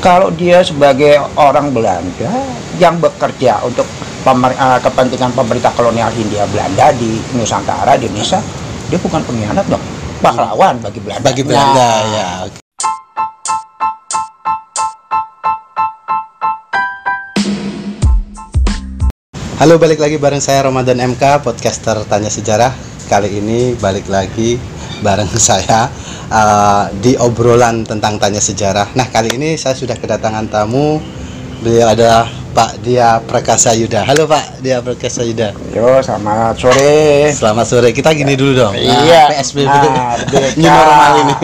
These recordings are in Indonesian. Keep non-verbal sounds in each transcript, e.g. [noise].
kalau dia sebagai orang Belanda yang bekerja untuk pemer, uh, kepentingan pemerintah kolonial Hindia Belanda di Nusantara di Indonesia dia bukan pengkhianat dong. Pahlawan bagi Belanda. Bagi Belanda Nah, ya. Halo balik lagi bareng saya Ramadan MK podcaster tanya sejarah. Kali ini balik lagi bareng [laughs] saya uh, di obrolan tentang tanya sejarah. Nah kali ini saya sudah kedatangan tamu beliau adalah Pak Dia Prakasa Yuda. Halo Pak Dia Prakasa Yuda. yo selamat sore Selamat sore. Kita gini dulu dong. Nah, iya PSBB. Nah. [laughs] New normal ini.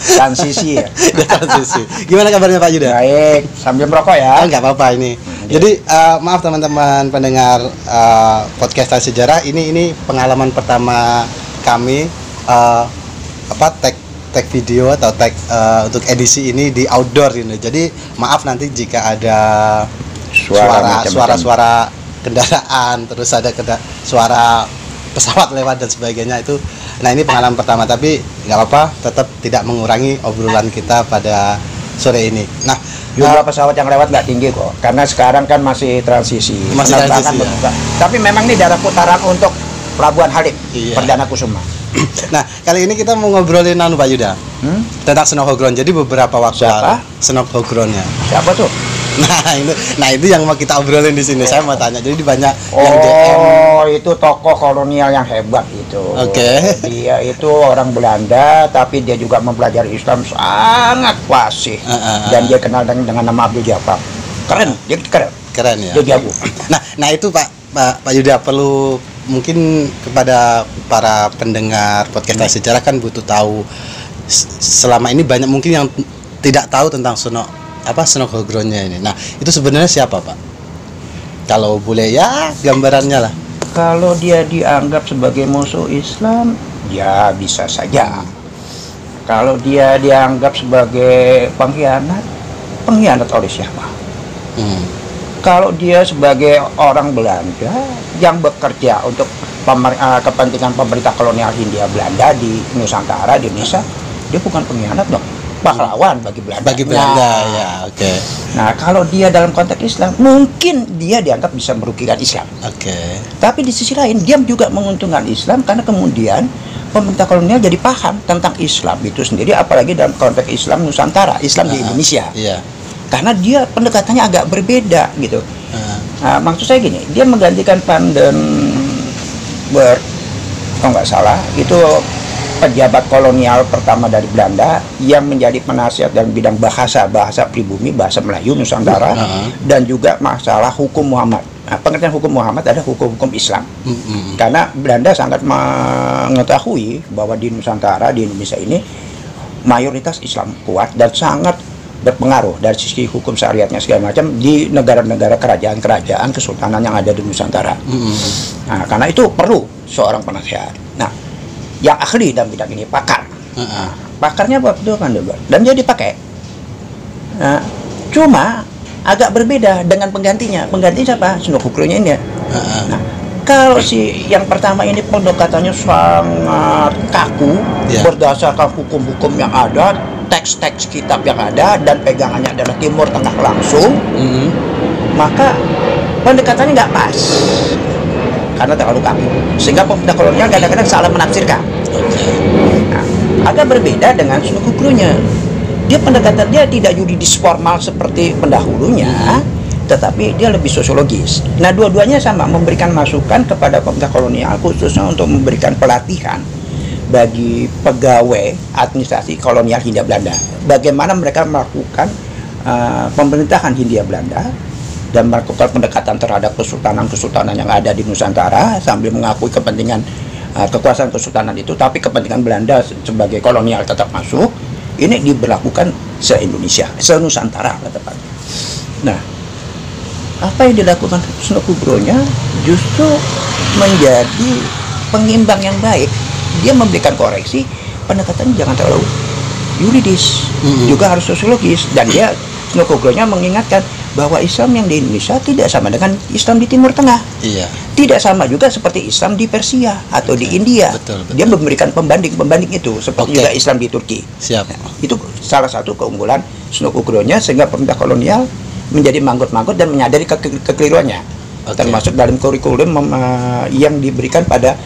Transisi ya [laughs] transisi. Gimana kabarnya Pak Yuda? baik sambil merokok ya Ah, nggak apa-apa ini. Jadi eh, maaf teman-teman pendengar eh, podcast Sejarah ini ini pengalaman pertama kami eh, apa tag tag video atau tag eh, untuk edisi ini di outdoor ini. Jadi maaf nanti jika ada Suara suara macam-macam. suara suara kendaraan terus ada keda- suara pesawat lewat dan sebagainya itu. Nah ini pengalaman pertama tapi nggak apa-apa tetap tidak mengurangi obrolan kita pada sore ini. Nah jumlah pesawat yang lewat nggak tinggi kok karena sekarang kan masih transisi Masih transisi, ya. tapi memang ini daerah putaran untuk Pelabuhan Halim Iya. Perdana Kusuma [clears throat] Nah, kali ini kita mau ngobrolin anu Pak Yuda hmm? tentang Snowhogron. Jadi beberapa waktu Siapa? lalu Snowhogronnya. siapa tuh Nah, itu nah itu yang mau kita obrolin di sini. Saya mau tanya. Jadi banyak yang DM. Oh, itu tokoh kolonial yang hebat itu. Oke. Dia itu orang Belanda, tapi dia juga mempelajari Islam sangat fasih. Ah, ah, ah. Dan dia kenal dengan, dengan nama Abdul Jabbar. Keren, dia keren. Keren ya. Dia jago. Nah, nah itu Pak Pak, Pak Yuda perlu mungkin kepada para pendengar podcast Tanya sejarah kan butuh tahu selama ini banyak mungkin yang tidak tahu tentang Snow apa Snowhogronnya ini. Nah, itu sebenarnya siapa, Pak? Kalau boleh ya gambarannya lah. Kalau dia dianggap sebagai musuh Islam, ya bisa saja. Kalau dia dianggap sebagai pengkhianat, pengkhianat oleh siapa? Hmm. Kalau dia sebagai orang Belanda yang bekerja untuk pemer- eh, kepentingan pemerintah kolonial Hindia Belanda di Nusantara di Indonesia dia bukan pengkhianat dong pahlawan bagi Belanda Bagi Belanda Nah, ya, oke. nah kalau dia dalam konteks Islam mungkin dia dianggap bisa merugikan Islam Oke. tapi di sisi lain dia juga menguntungkan Islam karena kemudian pemerintah kolonial jadi paham tentang Islam itu sendiri apalagi dalam konteks Islam Nusantara Islam di Ah, Indonesia Iya. Karena dia pendekatannya agak berbeda gitu Ah, Nah, maksud saya gini, dia menggantikan Vandenberg, kalau nggak salah, itu pejabat kolonial pertama dari Belanda yang menjadi penasihat dalam bidang bahasa, bahasa pribumi, bahasa Melayu Nusantara, Ah. dan juga masalah hukum Muhammad. Nah, pengertian hukum Muhammad ada hukum-hukum Islam. mm, mm, Karena Belanda sangat mengetahui bahwa di Nusantara, di Indonesia ini, mayoritas Islam kuat dan sangat berpengaruh dari sisi hukum syariatnya segala macam di negara-negara kerajaan-kerajaan kesultanan yang ada di Nusantara. mm, mm. Nah, karena itu perlu seorang penasihat. Nah, yang ahli dalam bidang ini pakar. Ah. Pakarnya waktu itu kan dan dia dipakai. Nah, cuma agak berbeda dengan penggantinya. Pengganti siapa? Sunokukronya ini ya. Ah. Nah, kalau si yang pertama ini pendekatannya sangat kaku Ya. berdasarkan hukum-hukum yang ada, teks-teks kitab yang ada dan pegangannya adalah Timur Tengah langsung, Mm, mm. maka pendekatannya nggak pas karena terlalu kaku. Sehingga pemerintah kolonial kadang-kadang salah menafsirkan. Nah, agak berbeda dengan Sunukukrunya. Dia pendekatannya tidak yuridis formal seperti pendahulunya, tetapi dia lebih sosiologis. Nah, dua-duanya sama memberikan masukan kepada pemerintah kolonial khususnya untuk memberikan pelatihan bagi pegawai administrasi kolonial Hindia Belanda. Bagaimana mereka melakukan uh, pemerintahan Hindia Belanda dan melakukan pendekatan terhadap kesultanan-kesultanan yang ada di Nusantara sambil mengakui kepentingan uh, kekuasaan kesultanan itu, tapi kepentingan Belanda se- sebagai kolonial tetap masuk. Ini diberlakukan se-Indonesia, se-Nusantara tepatnya. Nah, apa yang dilakukan Snokubronya justru menjadi pengimbang yang baik. Dia memberikan koreksi, pendekatannya jangan terlalu yuridis, Mhm. juga harus sosiologis. Dan dia Snokubronya mengingatkan bahwa Islam yang di Indonesia tidak sama dengan Islam di Timur Tengah. Iya. Tidak sama juga seperti Islam di Persia atau di Oke, India. betul, betul. Dia memberikan pembanding-pembanding itu seperti Oke. juga Islam di Turki. Siap. Itu salah satu keunggulan Sunuk Ukronya sehingga pemerintah kolonial menjadi manggut-manggut dan menyadari ke- kekeliruannya. Oke. Termasuk dalam kurikulum eh, yang diberikan pada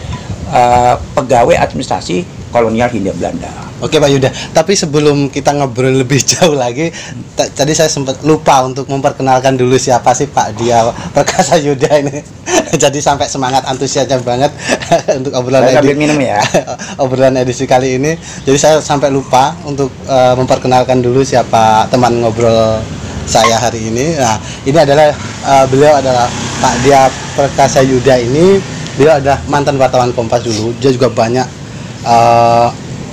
eh, pegawai administrasi kolonial Hindia Belanda. Oke Pak Yuda, tapi sebelum kita ngobrol lebih [laughs] jauh lagi, ta- tadi saya sempat lupa untuk memperkenalkan dulu siapa sih Pak Dia Perkasa Yuda ini. [laughs] Jadi sampai semangat antusiasnya banget [laughs] untuk obrolan edisi, minum ya. obrolan edisi kali ini. Jadi saya sampai lupa untuk eh, memperkenalkan dulu siapa teman ngobrol saya hari ini. Nah, ini adalah eh, beliau adalah Pak Dia Perkasa Yuda ini. Beliau adalah mantan wartawan Kompas dulu. Dia juga banyak eh,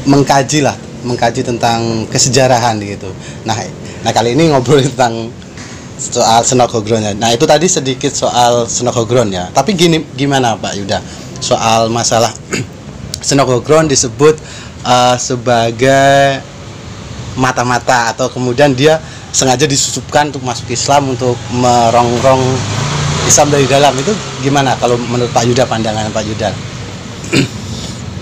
mengkaji lah, mengkaji tentang kesejarahan gitu. Nah, nah kali ini ngobrol tentang soal senokogronnya. Nah itu tadi sedikit soal senokogron ya. Tapi gini gimana Pak Yuda soal masalah [clears throat] senokogron disebut eh, sebagai mata-mata atau kemudian dia sengaja disusupkan untuk masuk Islam untuk merongrong Islam dari dalam itu gimana kalau menurut Pak Yuda pandangan Pak Yuda? [clears throat]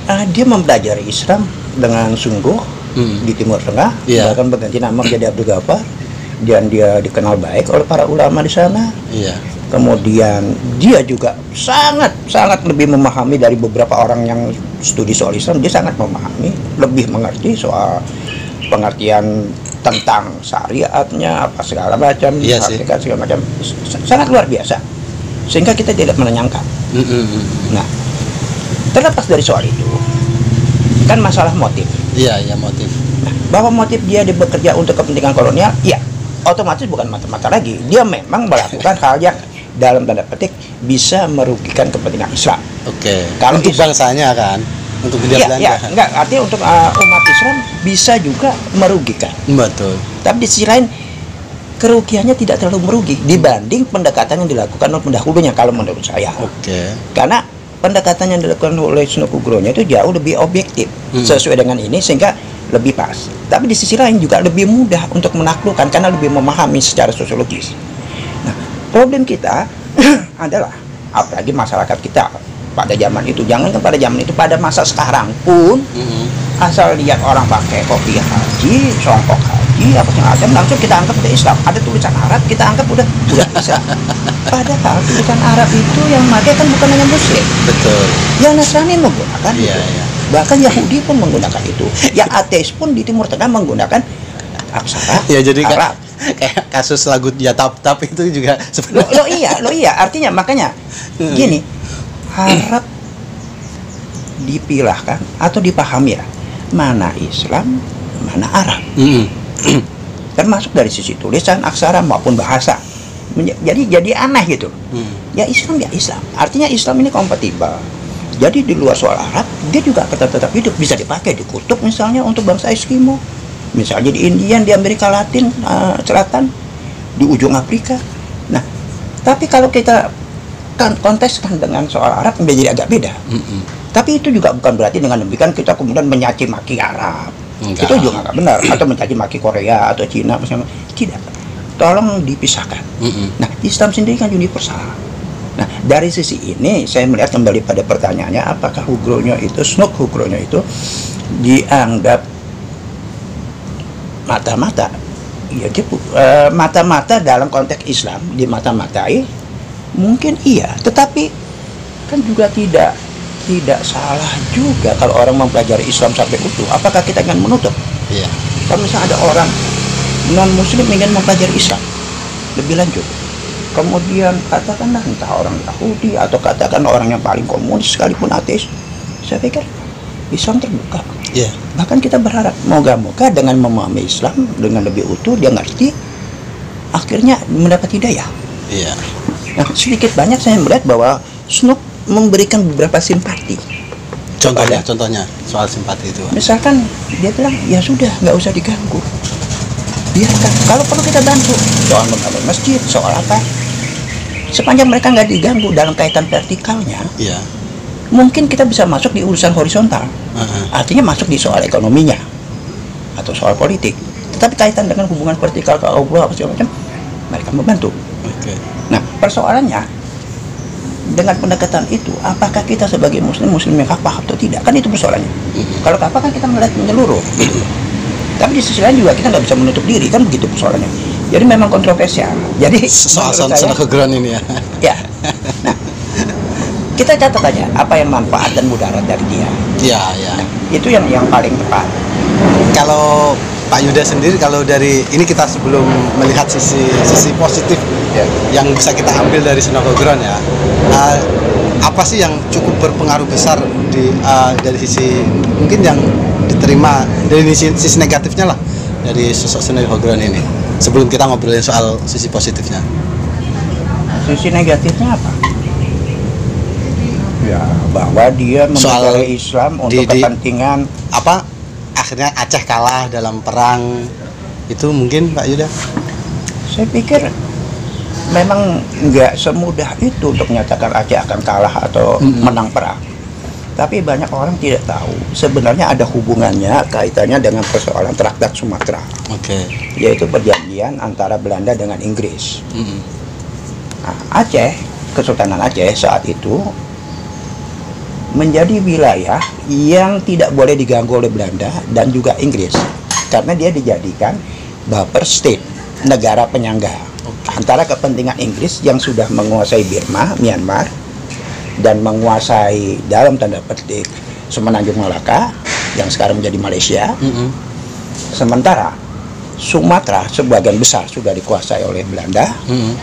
Ah, dia mempelajari Islam dengan sungguh Hmm. di Timur Tengah, Iya. bahkan berganti nama jadi Abdul Ghaffar dan dia dikenal baik oleh para ulama di sana. Iya. Kemudian dia juga sangat sangat lebih memahami dari beberapa orang yang studi soal Islam. Dia sangat memahami, lebih mengerti soal pengertian tentang syariatnya apa segala macam, Iya segala macam, sangat luar biasa. Sehingga kita tidak menyangka. Nah, terlepas dari soal itu, kan masalah motif. Iya, iya motif. Nah, bahwa motif dia di- bekerja untuk kepentingan kolonial, ya otomatis bukan mata-mata lagi. Dia memang melakukan [laughs] hal yang dalam tanda petik bisa merugikan kepentingan Islam. Oke. Kalau untuk is- bangsanya kan, untuk dia Iya, belanja. ya, enggak artinya untuk uh, umat Islam bisa juga merugikan. Betul. Tapi di sisi lain kerugiannya tidak terlalu merugi dibanding pendekatan yang dilakukan oleh pendahulunya kalau menurut saya. Oke. Karena pendekatan yang dilakukan oleh Sunoku Gronya itu jauh lebih objektif Hmm. sesuai dengan ini sehingga lebih pas. Tapi di sisi lain juga lebih mudah untuk menaklukkan karena lebih memahami secara sosiologis. Nah, problem kita [clears throat] adalah apalagi masyarakat kita pada zaman itu jangan pada zaman itu pada masa sekarang pun Mm-mm. asal lihat orang pakai kopi haji, songkok apa segala macam langsung kita anggap udah Islam. Ada tulisan Arab kita anggap udah udah Islam. Padahal tulisan Arab itu yang pakai kan bukan hanya Muslim, Betul. yang Nasrani menggunakan Iya, itu. iya. Bahkan Yahudi pun menggunakan itu. Yang ateis pun di Timur Tengah menggunakan aksara [laughs] Ya jadi Arab. kayak kasus lagu ya tap tap itu juga [laughs] Lo, sebenarnya lo iya, lo iya. Artinya makanya Hmm. gini, harap dipilahkan atau dipahami ya mana Islam, mana Arab. Mm-mm. [clears throat] termasuk dari sisi tulisan aksara maupun bahasa. Jadi jadi aneh gitu. Mm. ya Islam ya Islam. Artinya Islam ini kompatibel. Jadi di luar soal Arab dia juga tetap tetap hidup. Bisa dipakai di kutub misalnya untuk bangsa Eskimo. Misalnya di Indian di Amerika Latin eh, Selatan di ujung Afrika. Nah tapi kalau kita kan konteskan dengan soal Arab menjadi agak beda. Mm-mm. tapi itu juga bukan berarti dengan demikian kita kemudian menyaci maki Arab. Enggak. Itu juga nggak benar. Atau mencaci maki Korea atau Cina misalnya. Tidak. Tolong dipisahkan. Mm-mm. Nah, Islam sendiri kan universal. Nah, dari sisi ini saya melihat kembali pada pertanyaannya apakah hugronya itu snuk hugronya itu dianggap mata-mata ya dia eh, mata-mata dalam konteks Islam di mata-matai mungkin iya tetapi kan juga tidak tidak salah juga kalau orang mempelajari Islam sampai utuh apakah kita akan menutup Iya. kalau misalnya ada orang non muslim ingin mempelajari Islam lebih lanjut kemudian katakanlah entah orang Yahudi atau katakan orang yang paling komunis sekalipun ateis saya pikir Islam terbuka Iya. bahkan kita berharap moga-moga dengan memahami Islam dengan lebih utuh dia ngerti akhirnya mendapat hidayah Iya. nah sedikit banyak saya melihat bahwa Snoop memberikan beberapa simpati Contohnya, Kepada- contohnya soal simpati itu. misalkan dia bilang ya sudah nggak usah diganggu biarkan kalau perlu kita bantu soal membangun masjid soal apa sepanjang mereka nggak diganggu dalam kaitan vertikalnya Iya. mungkin kita bisa masuk di urusan horizontal Heeh. artinya masuk di soal ekonominya atau soal politik tetapi kaitan dengan hubungan vertikal ke Allah apa segala macam mereka membantu. Oke. Nah, persoalannya dengan pendekatan itu, apakah kita sebagai muslim muslim yang kapah atau tidak? Kan itu persoalannya. Kalau kapah kan kita melihat menyeluruh, gitu. Tapi di sisi lain juga kita nggak bisa menutup diri, kan begitu persoalannya. Jadi memang kontroversial. Jadi [laughs] Soal soal ground ini ya. ya. Nah, kita catat aja apa yang manfaat dan mudarat dari dia. Iya, ya. Nah, itu yang yang paling tepat. Kalau Pak Yuda sendiri kalau dari ini kita sebelum melihat sisi sisi positif Ya. yang bisa kita ambil dari Sunogo Ground ya. uh, apa sih yang cukup berpengaruh besar di uh, dari sisi mungkin yang diterima dari sisi, sisi negatifnya lah dari sosok Sunogo Ground ini. Sebelum kita ngobrolin soal sisi positifnya. Sisi negatifnya apa? Ya, bahwa dia Soal membela Islam untuk di- di- kepentingan Apa akhirnya Aceh kalah dalam perang itu mungkin Pak Yuda? Saya pikir memang nggak semudah itu untuk menyatakan Aceh akan kalah atau Mm-mm. menang perang. Tapi banyak orang tidak tahu sebenarnya ada hubungannya kaitannya dengan persoalan Traktat Sumatera, Oke. yaitu perjanjian antara Belanda dengan Inggris. Mm-mm. Nah, Aceh, Kesultanan Aceh saat itu menjadi wilayah yang tidak boleh diganggu oleh Belanda dan juga Inggris karena dia dijadikan buffer state, negara penyangga antara kepentingan Inggris yang sudah menguasai Burma, Myanmar dan menguasai dalam tanda petik Semenanjung Malaka yang sekarang menjadi Malaysia Mm-mm. sementara Sumatera sebagian besar sudah dikuasai oleh Belanda Mm-mm.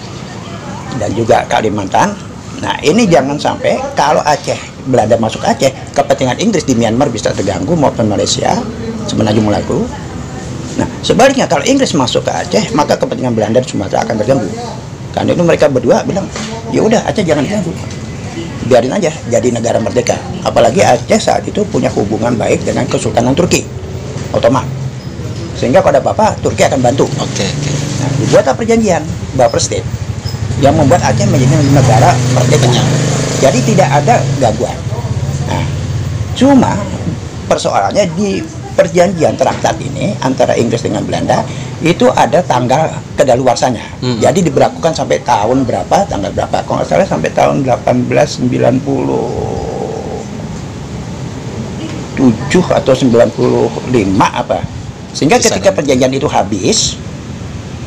dan juga Kalimantan. Nah ini jangan sampai kalau Aceh Belanda masuk Aceh, kepentingan Inggris di Myanmar bisa terganggu maupun Malaysia semenanjung Melaku. Nah sebaliknya kalau Inggris masuk ke Aceh, maka kepentingan Belanda di Sumatera akan terganggu. Karena itu mereka berdua bilang, ya udah Aceh jangan diganggu, biarin aja jadi negara merdeka. Apalagi Aceh saat itu punya hubungan baik dengan Kesultanan Turki, Ottoman. Sehingga kalau ada apa-apa, Turki akan bantu. Oke, oke. Nah, dibuatlah perjanjian buffer state yang membuat Aceh menjadi negara merdeka. Jadi tidak ada gangguan. Nah, cuma persoalannya di perjanjian traktat ini antara Inggris dengan Belanda itu ada tanggal kedaluarsanya. Hmm. Jadi diberlakukan sampai tahun berapa? Tanggal berapa? Kalau nggak salah sampai tahun 1897 atau 95 apa. Sehingga Bisa ketika kan? perjanjian itu habis,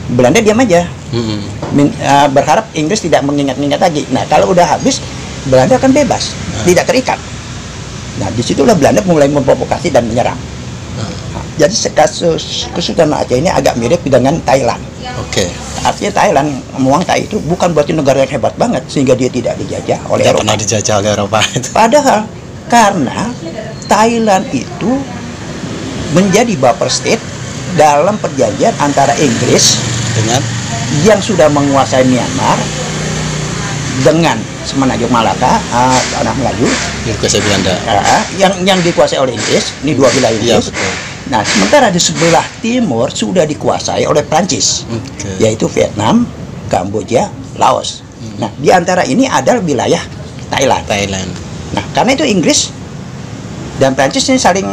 Belanda diam aja Mm-mm. min- eh, berharap Inggris tidak mengingat-ingat lagi. Nah, kalau udah habis, Belanda akan bebas, tidak terikat. Nah, di situlah Belanda mulai memprovokasi dan menyerang. Nah, jadi se- kasus Kesultanan Aceh ini agak mirip dengan Thailand. Oke. Artinya Thailand, Muang Thai itu bukan berarti negara yang hebat banget sehingga dia tidak dijajah oleh Tidak Eropa. pernah dijajah oleh Eropa itu. Padahal karena Thailand itu menjadi buffer state dalam perjanjian antara Inggris Dengan yang sudah menguasai Myanmar dengan Semenanjung Malaka, uh, tanah Melayu, dikuasai Belanda. uh, yang yang dikuasai oleh Inggris, ini dua wilayah Iya, Inggris. betul. Nah, sementara di sebelah timur sudah dikuasai oleh Prancis, Oke. yaitu Vietnam, Kamboja, Laos. Hmm. Nah, di antara ini ada wilayah Thailand. Thailand. Nah, karena itu Inggris dan Prancis ini saling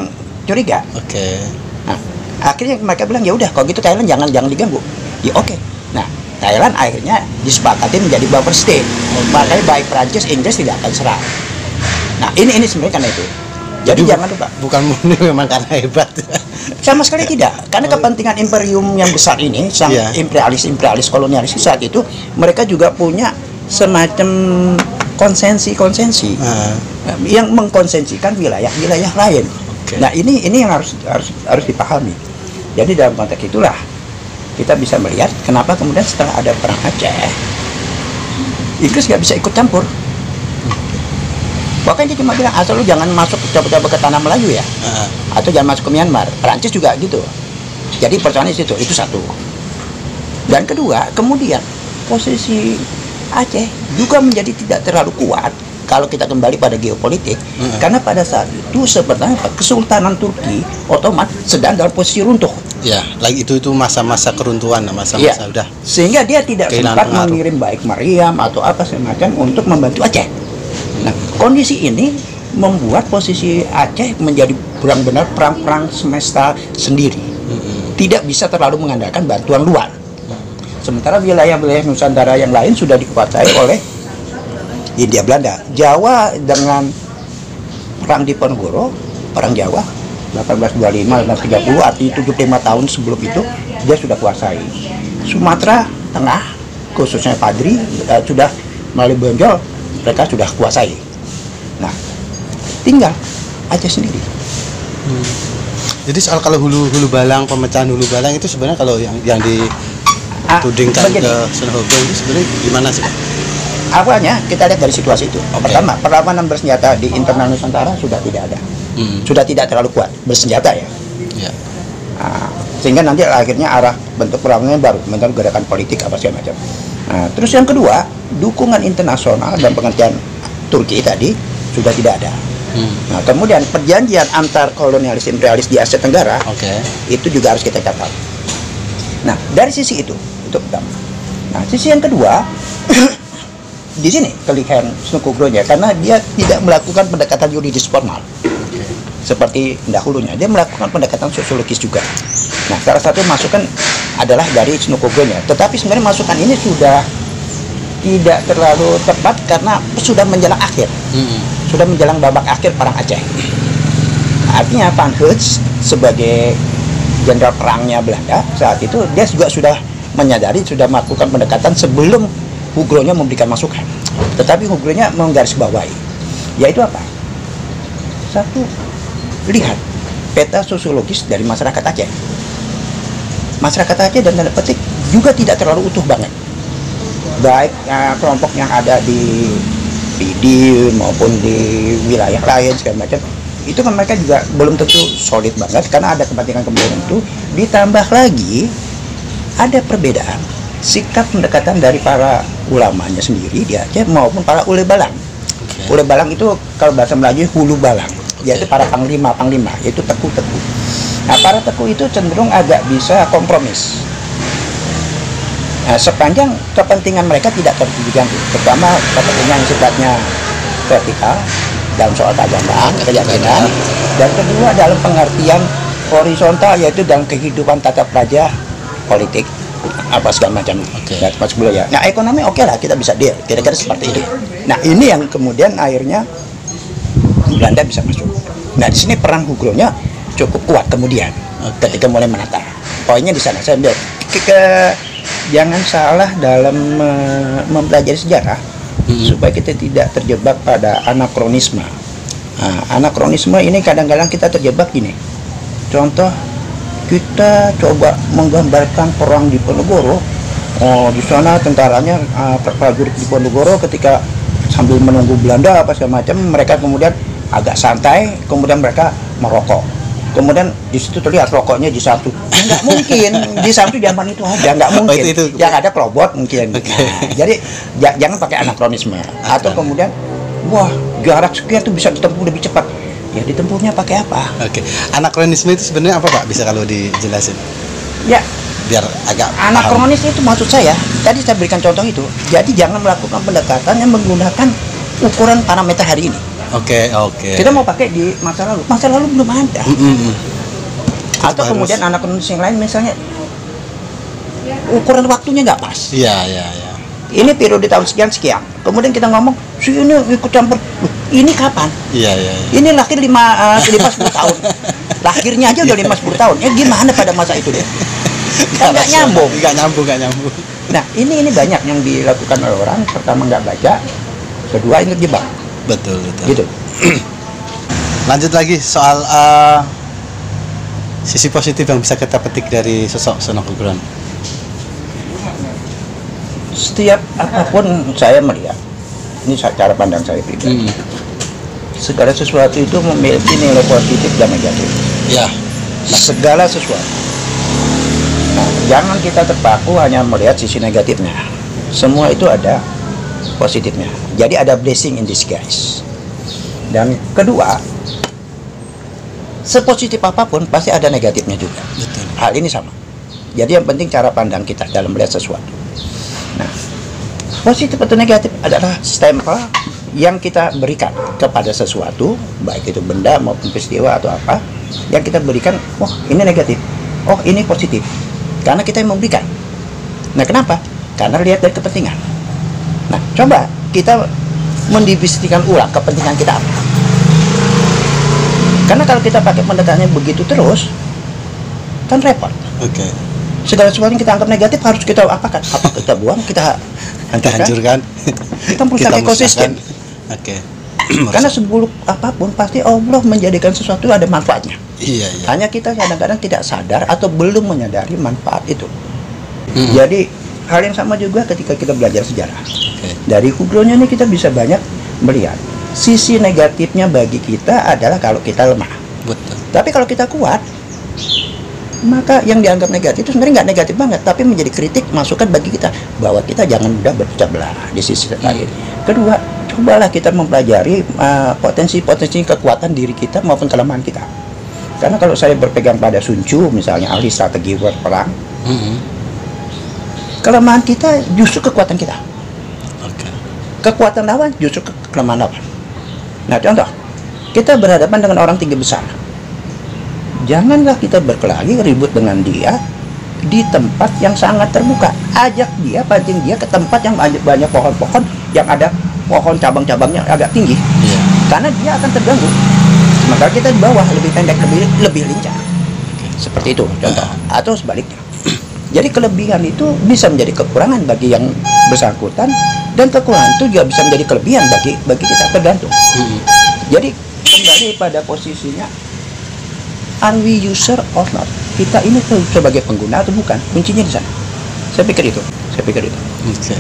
curiga. Oke. Nah, akhirnya mereka bilang ya udah kalau gitu Thailand jangan jangan diganggu. Ya oke. Nah, Thailand akhirnya disepakati menjadi buffer state. Makanya baik Prancis, Inggris tidak akan serang. Nah, ini ini sebenarnya karena itu. Jadi Jadi- jangan lupa, Bukan murni [laughs] memang karena hebat. [laughs] sama sekali tidak. Karena kepentingan imperium yang besar ini, sang Iya. imperialis imperialis kolonialis saat itu, mereka juga punya semacam konsensi-konsensi Nah, yang mengkonsensikan wilayah-wilayah lain. Oke. Nah ini ini yang harus harus harus dipahami. Jadi dalam konteks itulah kita bisa melihat kenapa kemudian setelah ada perang Aceh, Inggris nggak bisa ikut campur. Bahkan dia cuma bilang asal lu jangan masuk coba-coba ke tanah Melayu ya, atau jangan masuk ke Myanmar. Perancis juga gitu. Jadi persoalannya di situ itu satu. Dan kedua, kemudian posisi Aceh juga menjadi tidak terlalu kuat kalau kita kembali pada geopolitik Mm-mm. karena pada saat itu sebenarnya Kesultanan Turki Ottoman sedang dalam posisi runtuh ya, lagi itu itu masa-masa keruntuhan, masa-masa Iya. udah. sehingga dia tidak sempat pengaruh. mengirim baik Mariam atau apa semacam untuk membantu Aceh. Nah, kondisi ini membuat posisi Aceh menjadi benar-benar perang-perang semesta sendiri. Tidak bisa terlalu mengandalkan bantuan luar. Sementara wilayah-wilayah Nusantara yang lain sudah dikuasai oleh India Belanda. Jawa dengan perang di Ponorogo, perang Jawa 1825 1830 artinya 75 tahun sebelum itu dia sudah kuasai. Sumatera Tengah khususnya Padri eh, sudah melalui Bonjol mereka sudah kuasai. Nah, tinggal Aceh sendiri. Jadi soal kalau hulu hulu balang pemecahan hulu balang itu sebenarnya kalau yang yang Ah, ditudingkan begini. ke Sunan Hogong itu sebenarnya gimana sih Pak? Awalnya kita lihat dari situasi itu. Oke. Pertama, perlawanan bersenjata di internal Nusantara sudah tidak ada, Hmm. sudah tidak terlalu kuat bersenjata ya. Ya. Nah, sehingga nanti akhirnya arah bentuk perlawanannya baru bentuk gerakan politik apa segala macam. Nah, terus yang kedua, dukungan internasional dan pengertian Turki tadi sudah tidak ada. Hmm. Nah, kemudian perjanjian antar kolonialis imperialis di Asia Tenggara Oke. itu juga harus kita catat. Nah, dari sisi itu, itu pertama. Nah, sisi yang kedua, [clears throat] di sini kelihan Snukugro-nya karena dia tidak melakukan pendekatan yuridis formal seperti dahulunya. Dia melakukan pendekatan sosiologis juga. Nah, salah satu masukan adalah dari Snukugro-nya. Tetapi sebenarnya masukan ini sudah tidak terlalu tepat karena sudah menjelang akhir Hmm. sudah menjelang babak akhir perang Aceh. Artinya Van Hertz sebagai jenderal perangnya Belanda saat itu dia juga sudah menyadari sudah melakukan pendekatan sebelum Hugronya memberikan masukan. Tetapi Hugronya menggarisbawahi yaitu apa? Satu, lihat peta sosiologis dari masyarakat Aceh. Masyarakat Aceh dan tanda petik juga tidak terlalu utuh banget. Baik eh, kelompok yang ada di Pidi maupun di wilayah lain segala macam itu kan mereka juga belum tentu solid banget karena ada kepentingan-kepentingan itu ditambah lagi ada perbedaan sikap pendekatan dari para ulamanya sendiri di Aceh maupun para ule balang. Oke. ule balang itu kalau bahasa Melayu hulu balang. Yaitu para panglima panglima yaitu teku teku nah para teku itu cenderung agak bisa kompromis. Nah, sepanjang kepentingan mereka tidak terganggu, terutama kepentingan sifatnya vertikal dalam soal keagamaan, keyakinan, dan kedua dalam pengertian horizontal yaitu dalam kehidupan tata praja politik apa segala macam Oke. dan masuk dulu ya. Nah ekonomi oke lah kita bisa deal, kira-kira seperti itu. Nah ini yang kemudian akhirnya Belanda bisa masuk. Nah di sini perang Hugronya cukup kuat kemudian Oke. ketika mulai menata. Poinnya di sana saya ambil. Ke, jangan salah dalam mempelajari sejarah Hmm. supaya kita tidak terjebak pada anakronisme. Nah, anakronisme ini kadang-kadang kita terjebak gini. Contoh kita coba menggambarkan perang di Ponorogo. Oh, di sana tentaranya uh, prajurit di Ponorogo ketika sambil menunggu Belanda apa segala macam mereka kemudian agak santai, kemudian mereka merokok. Kemudian di situ terlihat rokoknya di satu. Ya, nggak mungkin di satu zaman itu ada nggak mungkin. Oh, itu- itu- Yang ada kerobot mungkin. Oke. Nah, jadi ja- jangan pakai anakronisme. Atau kemudian wah jarak sekian tuh bisa ditempuh lebih cepat. Ya ditempuhnya pakai apa? Oke. Anakronisme itu sebenarnya apa Pak? Bisa kalau dijelasin Ya biar agak paham. anakronis itu maksud saya. Tadi saya berikan contoh itu. Jadi jangan melakukan pendekatan yang menggunakan ukuran parameter hari ini. Oke, oke. Kita mau pakai di masa lalu. Masa lalu belum ada. Mm, mm, mm. Atau harus- kemudian anakronis yang lain misalnya ukuran waktunya nggak pas. Iya, iya, iya. Ini periode tahun sekian sekian. Kemudian kita ngomong, si ini ikut campur. Loh, ini kapan? Iya, iya. iya. Ini lahir lima, eh, lima sepuluh tahun. Lahirnya aja udah lima sepuluh tahun. Ya gimana pada masa itu deh? Kan nggak rasional. nyambung. Nggak nyambung, nggak nyambung. Nah ini ini banyak yang dilakukan oleh orang. Pertama nggak baca, kedua ini terjebak. Betul, betul. Gitu. [clears throat] Lanjut lagi soal eh, sisi positif yang bisa kita petik dari sosok Kudus. Setiap apa pun saya melihat, ini cara pandang saya pribadi. Hmm. Segala sesuatu itu memiliki nilai positif dan negatif. Ya, segala sesuatu. Nah, jangan kita terpaku hanya melihat sisi negatifnya. Semua itu ada positifnya. Jadi ada blessing in disguise. Dan kedua, sepositif apa pun pasti ada negatifnya juga. betul. Hal ini sama. Jadi yang penting cara pandang kita dalam melihat sesuatu. Positif atau negatif adalah stempel yang kita berikan kepada sesuatu, baik itu benda maupun peristiwa atau apa, yang kita berikan, oh ini negatif, oh ini positif, karena kita yang memberikan. Nah, kenapa? Karena lihat dari kepentingan. Nah, coba kita mendivistikan ulang kepentingan kita apa. Karena kalau kita pakai pendekatannya begitu terus, kan repot. Oke. Segala sesuatu yang kita anggap negatif harus kita apakan? Apa kita buang, kita Kita hancurkan? Kita merusak ekosistem. musnahkan. Oke. [clears throat] Karena sebuluk apa pun pasti Allah menjadikan sesuatu ada manfaatnya. iya iya. Hanya kita kadang-kadang tidak sadar atau belum menyadari manfaat itu. Mm-mm. Jadi hal yang sama juga ketika kita belajar sejarah. Oke. Dari Kudronya ini kita bisa banyak melihat sisi negatifnya bagi kita adalah kalau kita lemah. Betul. Tapi kalau kita kuat, maka yang dianggap negatif itu sebenarnya nggak negatif banget, tapi menjadi kritik masukan bagi kita bahwa kita jangan mudah berpecah belah di sisi lain. Kedua, cobalah kita mempelajari uh, potensi-potensi kekuatan diri kita maupun kelemahan kita. Karena kalau saya berpegang pada Sun Tzu, misalnya ahli strategi perang, Mm-mm. kelemahan kita justru kekuatan kita. Oke. Kekuatan lawan justru ke kelemahan lawan. Nah, contoh, kita berhadapan dengan orang tinggi besar. Janganlah kita berkelahi ribut dengan dia di tempat yang sangat terbuka. Ajak dia, pancing dia ke tempat yang banyak, pohon-pohon yang ada pohon cabang-cabangnya agak tinggi. Iya. Karena dia akan terganggu. Sementara kita di bawah lebih pendek, lebih lebih lincah. Seperti itu contoh. Atau sebaliknya. Jadi kelebihan itu bisa menjadi kekurangan bagi yang bersangkutan dan kekurangan itu juga bisa menjadi kelebihan bagi bagi kita tergantung. Mm-mm. Jadi kembali pada posisinya are we user or not? Kita ini sebagai pengguna atau bukan? Kuncinya di sana. Saya pikir itu. Saya pikir itu. Oke.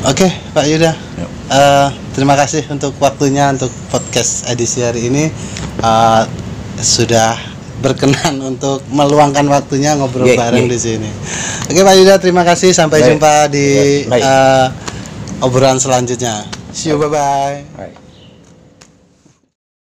Oke, Pak Yuda. Ya. Eh, terima kasih untuk waktunya untuk podcast edisi hari ini. Eh, sudah berkenan [laughs] untuk meluangkan waktunya ngobrol Ye, bareng ye. di sini. Oke, Pak Yuda, terima kasih. Sampai Baik. jumpa di Baik. eh, obrolan selanjutnya. See you, bye bye.